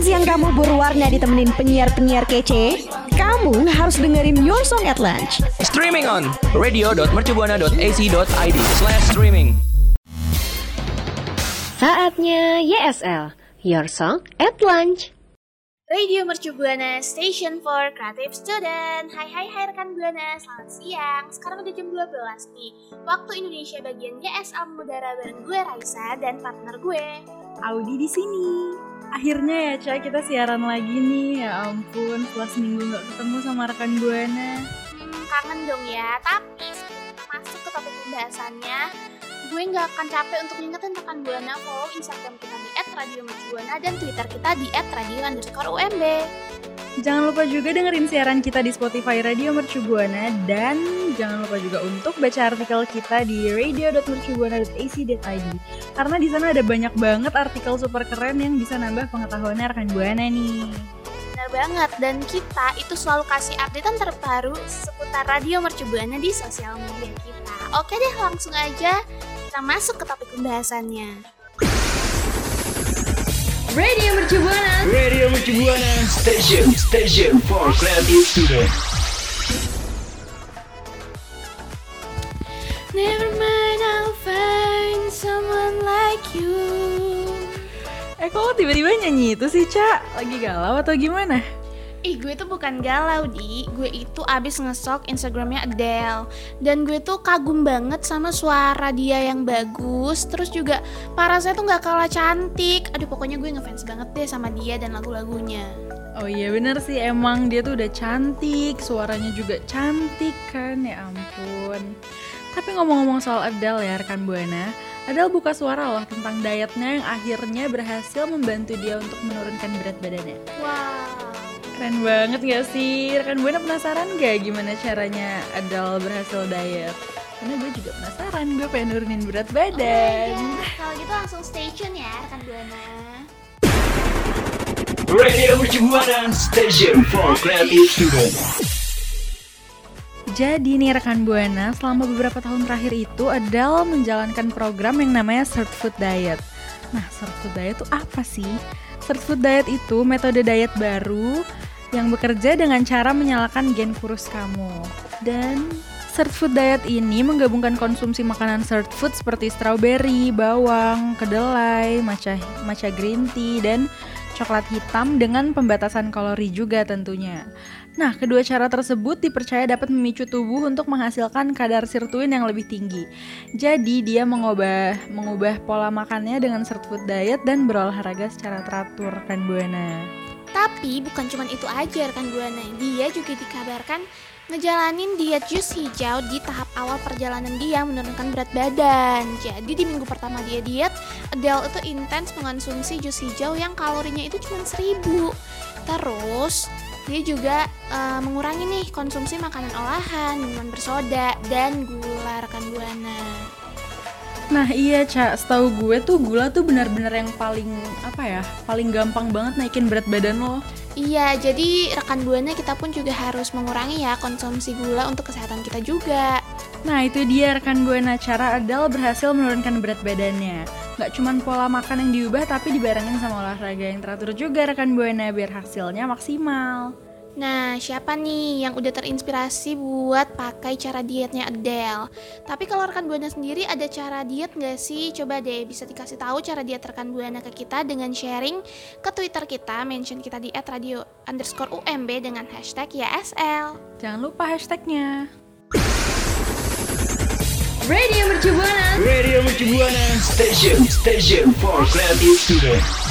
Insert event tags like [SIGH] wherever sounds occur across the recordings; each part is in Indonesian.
Makan siang kamu berwarna ditemenin penyiar-penyiar kece? Kamu harus dengerin Your Song at Lunch. Streaming on radio.mercubuana.ac.id slash streaming. Saatnya YSL, Your Song at Lunch. Radio Mercu Buana Station for Creative Student Hai hai hai rekan Buana, selamat siang Sekarang udah jam 12 nih Waktu Indonesia bagian YSL mengudara bareng gue Raisa dan partner gue Audi di sini. Akhirnya ya, Ca, kita siaran lagi nih. Ya ampun, setelah seminggu nggak ketemu sama rekan Buana. hmm, Kangen dong ya Tapi masuk ke topik pembahasannya Gue nggak akan capek untuk ngingetin rekan Buana Follow Instagram kita di @radiomercubuana Dan Twitter kita di @radio underscore UMB Jangan lupa juga dengerin siaran kita di Spotify Radio Mercu Buana dan jangan lupa juga untuk baca artikel kita di radio.mercubuana.ac.id karena di sana ada banyak banget artikel super keren yang bisa nambah pengetahuannya rekan Buana nih. Benar banget, dan kita itu selalu kasih updatean terbaru seputar Radio Mercu Buana di sosial media kita. Oke deh, langsung aja kita masuk ke topik pembahasannya. Radio Mercu Buana. Radio Mercubuana Station Station for Creative Student. Never mind, I'll find someone like you. Eh kok tiba-tiba nyanyi itu sih, Ca? Lagi galau atau gimana? Ih, gue tuh bukan galau, Di. Gue itu abis ngesok Instagramnya Adele. Dan gue tuh kagum banget sama suara dia yang bagus. Terus juga parasnya tuh gak kalah cantik. Aduh, pokoknya gue ngefans banget deh sama dia dan lagu-lagunya. Oh iya bener sih emang dia tuh udah cantik, suaranya juga cantik kan ya ampun. Tapi ngomong-ngomong soal Adele ya rekan Buana, Adele buka suara loh tentang dietnya yang akhirnya berhasil membantu dia untuk menurunkan berat badannya. Wow. Keren banget gak sih? Rekan Buana penasaran gak gimana caranya Adele berhasil diet? Karena gue juga penasaran, gue pengen nurunin berat badan. Oh Kalau gitu langsung stay tune ya, rekan Buana. Radio Station for Creative Student. Jadi nih rekan Buana, selama beberapa tahun terakhir itu Adele menjalankan program yang namanya Third Food Diet. Nah, Third Food Diet itu apa sih? Third Food Diet itu metode diet baru yang bekerja dengan cara menyalakan gen kurus kamu. Dan Third Food Diet ini menggabungkan konsumsi makanan third food seperti strawberry, bawang, kedelai, matcha, matcha green tea, dan coklat hitam dengan pembatasan kalori juga tentunya. Nah, kedua cara tersebut dipercaya dapat memicu tubuh untuk menghasilkan kadar sirtuin yang lebih tinggi. Jadi, dia mengubah mengubah pola makannya dengan third food diet dan berolahraga secara teratur kan Buana. Tapi bukan cuma itu aja rekan Buana. Dia juga dikabarkan ngejalanin diet jus hijau di tahap awal perjalanan dia menurunkan berat badan. Jadi di minggu pertama dia diet, Adele itu intens mengonsumsi jus hijau yang kalorinya itu cuma 1000. Terus dia juga eh, mengurangi nih konsumsi makanan olahan, minuman bersoda, dan gula rekan Buana. Nah iya Ca, setahu gue tuh gula tuh benar-benar yang paling apa ya, paling gampang banget naikin berat badan lo. Iya, jadi rekan Buana kita pun juga harus mengurangi ya konsumsi gula untuk kesehatan kita juga. Nah itu dia rekan Buana cara Adele berhasil menurunkan berat badannya. Gak cuman pola makan yang diubah tapi dibarengin sama olahraga yang teratur juga rekan Buana biar hasilnya maksimal. Nah, siapa nih yang udah terinspirasi buat pakai cara dietnya Adele? Tapi kalau rekan Buana sendiri ada cara diet nggak sih? Coba deh bisa dikasih tahu cara diet rekan Buana ke kita dengan sharing ke Twitter kita, mention kita di @radio underscore UMB dengan hashtag YSL. Jangan lupa hashtagnya. Radio Mercu Buana. Radio Mercubuana Station Station for Creative Student.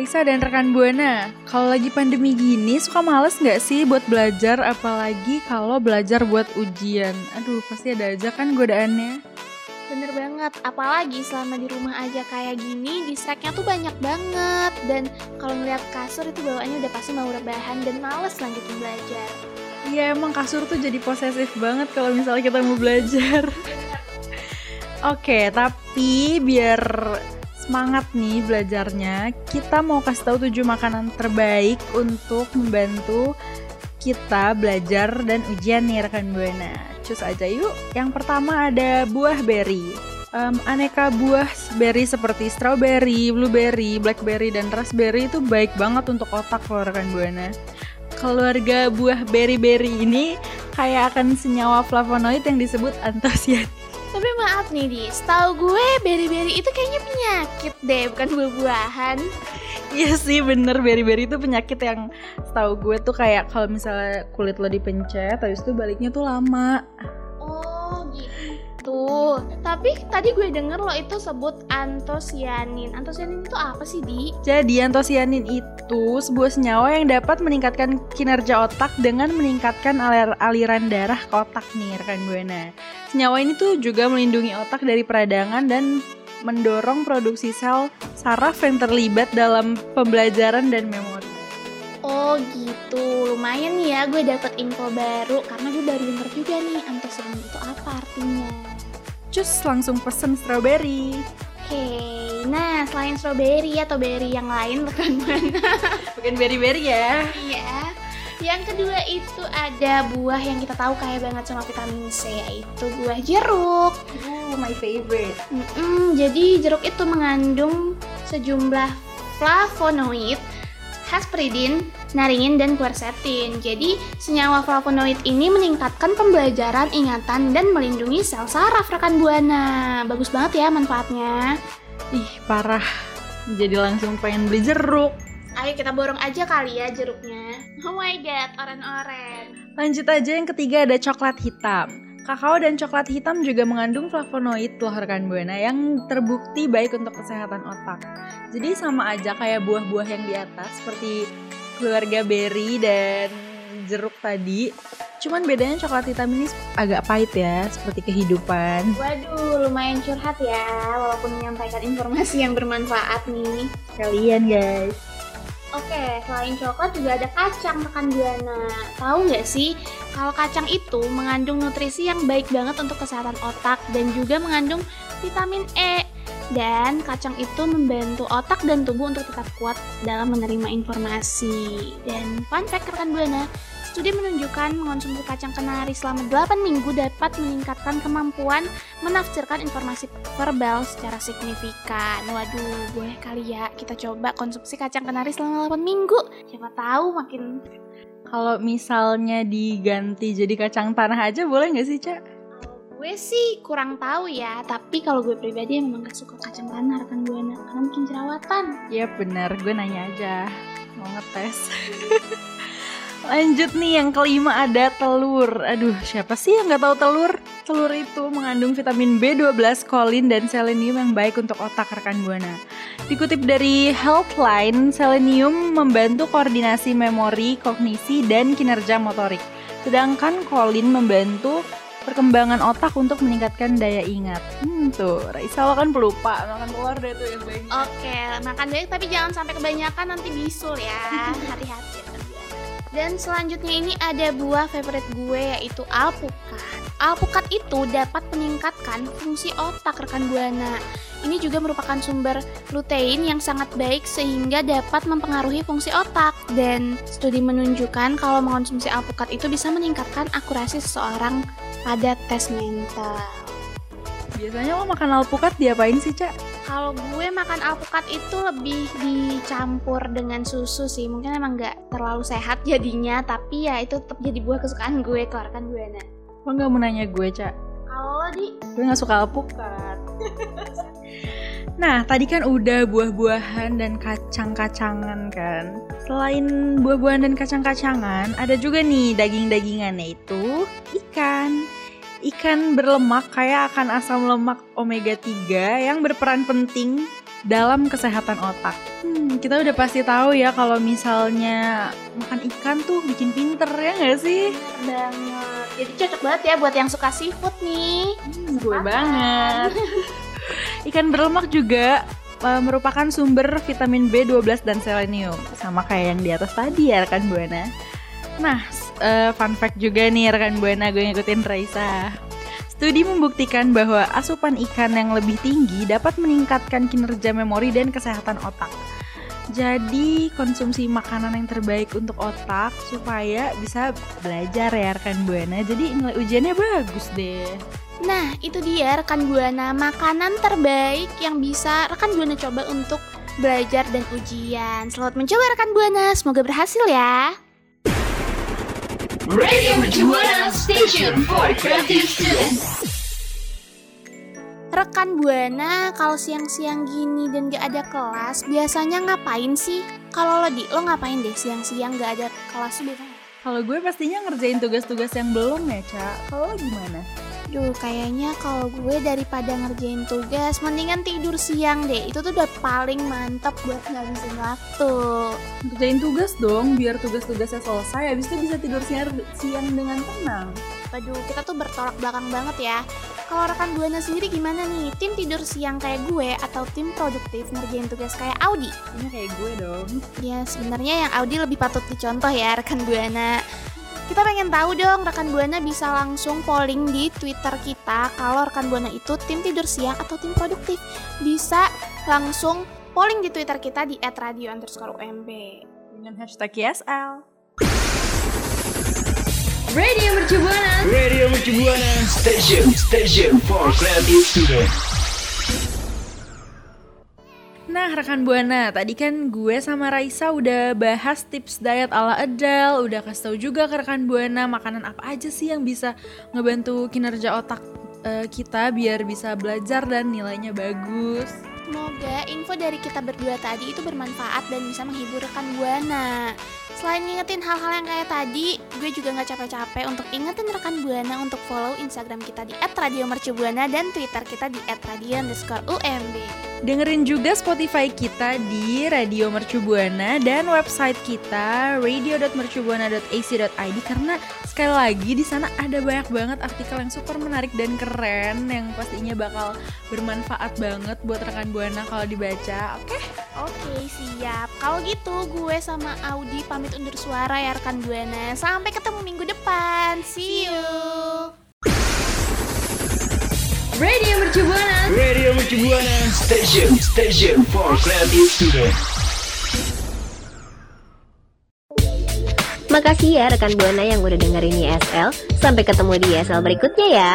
Raisa dan rekan Buana, kalau lagi pandemi gini suka males nggak sih buat belajar apalagi kalau belajar buat ujian? Aduh pasti ada aja kan godaannya. Bener banget, apalagi selama di rumah aja kayak gini, distract-nya tuh banyak banget. Dan kalau ngeliat kasur itu bawaannya udah pasti mau rebahan dan males lanjutin belajar. Iya emang kasur tuh jadi posesif banget kalau misalnya kita mau belajar. Oke, tapi biar semangat nih belajarnya, kita mau kasih tahu tujuh makanan terbaik untuk membantu kita belajar dan ujian nih rekan Buana. Cus aja yuk. Yang pertama ada buah beri. Em, aneka buah berry seperti strawberry, blueberry, blackberry, dan raspberry itu baik banget untuk otak loh rekan Buana. Keluarga buah berry-berry ini kayak akan senyawa flavonoid yang disebut antosianin. Tapi maaf nih di, setahu gue beri-beri itu kayaknya penyakit deh, bukan buah-buahan. Iya sih bener berry-berry itu penyakit yang setahu gue tuh kayak kalau misalnya kulit lo dipencet habis itu baliknya tuh lama. Tapi tadi gue denger lo itu sebut antosianin. Antosianin itu apa sih di? Jadi antosianin itu sebuah senyawa yang dapat meningkatkan kinerja otak dengan meningkatkan alir- aliran darah ke otak nih rekan Buana. Senyawa ini tuh juga melindungi otak dari peradangan dan mendorong produksi sel saraf yang terlibat dalam pembelajaran dan memori. Oh gitu, lumayan ya gue dapet info baru karena gue baru denger juga nih antosianin itu apa artinya. Cus langsung pesen strawberry. Oke, nah selain strawberry atau berry yang lain rekan mana? [LAUGHS] Bukan berry-berry ya. Iya. Yang kedua itu ada buah yang kita tahu kaya banget sama vitamin C yaitu buah jeruk. Oh, my favorite. Mm-mm, jadi jeruk itu mengandung sejumlah flavonoid, hesperidin, naringin, dan quercetin. Jadi senyawa flavonoid ini meningkatkan pembelajaran, ingatan, dan melindungi sel saraf rekan buana. Bagus banget ya manfaatnya. Ih, parah. Jadi langsung pengen beli jeruk. Ayo kita borong aja kali ya jeruknya. Oh my god, oren-oren. Lanjut aja yang ketiga ada coklat hitam. Kakao dan coklat hitam juga mengandung flavonoid loh rekan Buana yang terbukti baik untuk kesehatan otak. Jadi sama aja kayak buah-buah yang di atas seperti keluarga berry dan jeruk tadi. Cuman bedanya coklat hitam ini agak pahit ya, seperti kehidupan. Waduh, lumayan curhat ya, walaupun menyampaikan informasi yang bermanfaat nih. Kalian guys. Oke, selain coklat juga ada kacang rekan Buana. Tahu nggak sih, kalau kacang itu mengandung nutrisi yang baik banget untuk kesehatan otak dan juga mengandung vitamin E. Dan kacang itu membantu otak dan tubuh untuk tetap kuat dalam menerima informasi. Dan fun fact rekan Buana, studi menunjukkan mengonsumsi kacang kenari selama 8 minggu dapat meningkatkan kemampuan menafsirkan informasi verbal secara signifikan. Waduh, boleh kali ya kita coba konsumsi kacang kenari selama 8 minggu. Siapa tahu makin Kalau misalnya diganti jadi kacang tanah aja boleh nggak sih, Cak? Gue sih kurang tahu ya, tapi kalau gue pribadi memang gak suka kacang tanah rekan buana karena bikin jerawatan. Iya bener, gue nanya aja. Mau ngetes. [LAUGHS] Lanjut nih yang kelima ada telur. Aduh siapa sih yang gak tahu telur? Telur itu mengandung vitamin B12, kolin, dan selenium yang baik untuk otak rekan Buana. Dikutip dari Healthline, selenium membantu koordinasi memori, kognisi, dan kinerja motorik. Sedangkan kolin membantu perkembangan otak untuk meningkatkan daya ingat Hmm tuh, Raisa lo kan pelupa, makan telur deh tuh yang banyak Oke, makan baik tapi jangan sampai kebanyakan nanti bisul ya. [LAUGHS] Hati-hati. Dan selanjutnya ini ada buah favorit gue yaitu alpukat. Alpukat itu dapat meningkatkan fungsi otak rekan buana. Ini juga merupakan sumber lutein yang sangat baik sehingga dapat mempengaruhi fungsi otak. Dan studi menunjukkan kalau mengonsumsi alpukat itu bisa meningkatkan akurasi seseorang pada tes mental. Biasanya lo makan alpukat diapain sih, Cak? Kalau gue makan alpukat itu lebih dicampur dengan susu sih. Mungkin emang nggak terlalu sehat [LAUGHS] jadinya, tapi ya itu tetap jadi buah kesukaan gue, keluarkan gue nah. Lo gak mau nanya gue, Cak? Kalau di Gue gak suka alpukat. [LAUGHS] nah, tadi kan udah buah-buahan dan kacang-kacangan kan. Selain buah-buahan dan kacang-kacangan, ada juga nih daging-dagingannya itu ikan. Ikan berlemak kaya akan asam lemak omega 3 yang berperan penting dalam kesehatan otak. Hmm, kita udah pasti tahu ya kalau misalnya makan ikan tuh bikin pinter ya nggak sih? bener banget. Jadi cocok banget ya buat yang suka seafood nih. Hmm, gue banget. [LAUGHS] Ikan berlemak juga uh, merupakan sumber vitamin B12 dan selenium, sama kayak yang di atas tadi ya rekan Buana. Nah, uh, fun fact juga nih rekan Buana, gue ngikutin Raisa. Studi membuktikan bahwa asupan ikan yang lebih tinggi dapat meningkatkan kinerja memori dan kesehatan otak. Jadi konsumsi makanan yang terbaik untuk otak supaya bisa belajar ya rekan Buana. Jadi nilai ujiannya bagus deh. Nah, itu dia rekan Buana makanan terbaik yang bisa rekan Buana coba untuk belajar dan ujian. Selamat mencoba rekan Buana, semoga berhasil ya. Radio Mercubuana Station for Creative Students. Rekan Buana, kalau siang-siang gini dan gak ada kelas, biasanya ngapain sih? Kalau lo di, lo ngapain deh siang-siang gak ada kelas tuh biasanya? Kalau gue pastinya ngerjain tugas-tugas yang belum ya, Ca. Kalau lo gimana? Duh, kayaknya kalau gue daripada ngerjain tugas, mendingan tidur siang deh. Itu tuh udah paling mantep buat ngabisin waktu. Ngerjain tugas dong, biar tugas-tugasnya selesai. Habis itu bisa tidur siang, siang dengan tenang. Aduh, kita tuh bertolak belakang banget ya. Kalau rekan Buana sendiri gimana nih? Tim tidur siang kayak gue atau tim produktif ngerjain tugas kayak Audi? Ini kayak gue dong. Ya, sebenarnya yang Audi lebih patut dicontoh ya rekan Buana. Kita pengen tahu dong rekan Buana bisa langsung polling di Twitter kita kalau rekan Buana itu tim tidur siang atau tim produktif. Bisa langsung polling di Twitter kita di @radio underscore UMB. Dengan hashtag YSL. Radio Mercubuana. Radio Mercubuana Station, station for creative students. Nah, rekan Buana, tadi kan gue sama Raisa udah bahas tips diet ala Adele, udah kasih tahu juga ke rekan Buana makanan apa aja sih yang bisa ngebantu kinerja otak eh, kita biar bisa belajar dan nilainya bagus. Semoga info dari kita berdua tadi itu bermanfaat dan bisa menghibur rekan Buana. Selain ngingetin hal-hal yang kayak tadi, gue juga nggak capek-capek untuk ingetin rekan Buana untuk follow Instagram kita di @radiomercubuana dan Twitter kita di @radio_umb. Dengerin juga Spotify kita di Radio Mercu Buana dan website kita radio.mercubuana.ac.id karena sekali lagi di sana ada banyak banget artikel yang super menarik dan keren yang pastinya bakal bermanfaat banget buat rekan Buana kalau dibaca. Oke? Oke, siap. Kalau gitu, gue sama Audi pamit undur suara ya rekan Buana. Sampai ketemu minggu depan. See you. Radio Mercubuana. Radio Mercubuana Station, station for creative students. Makasih ya rekan Buana yang udah dengerin YSL. Sampai ketemu di YSL berikutnya ya.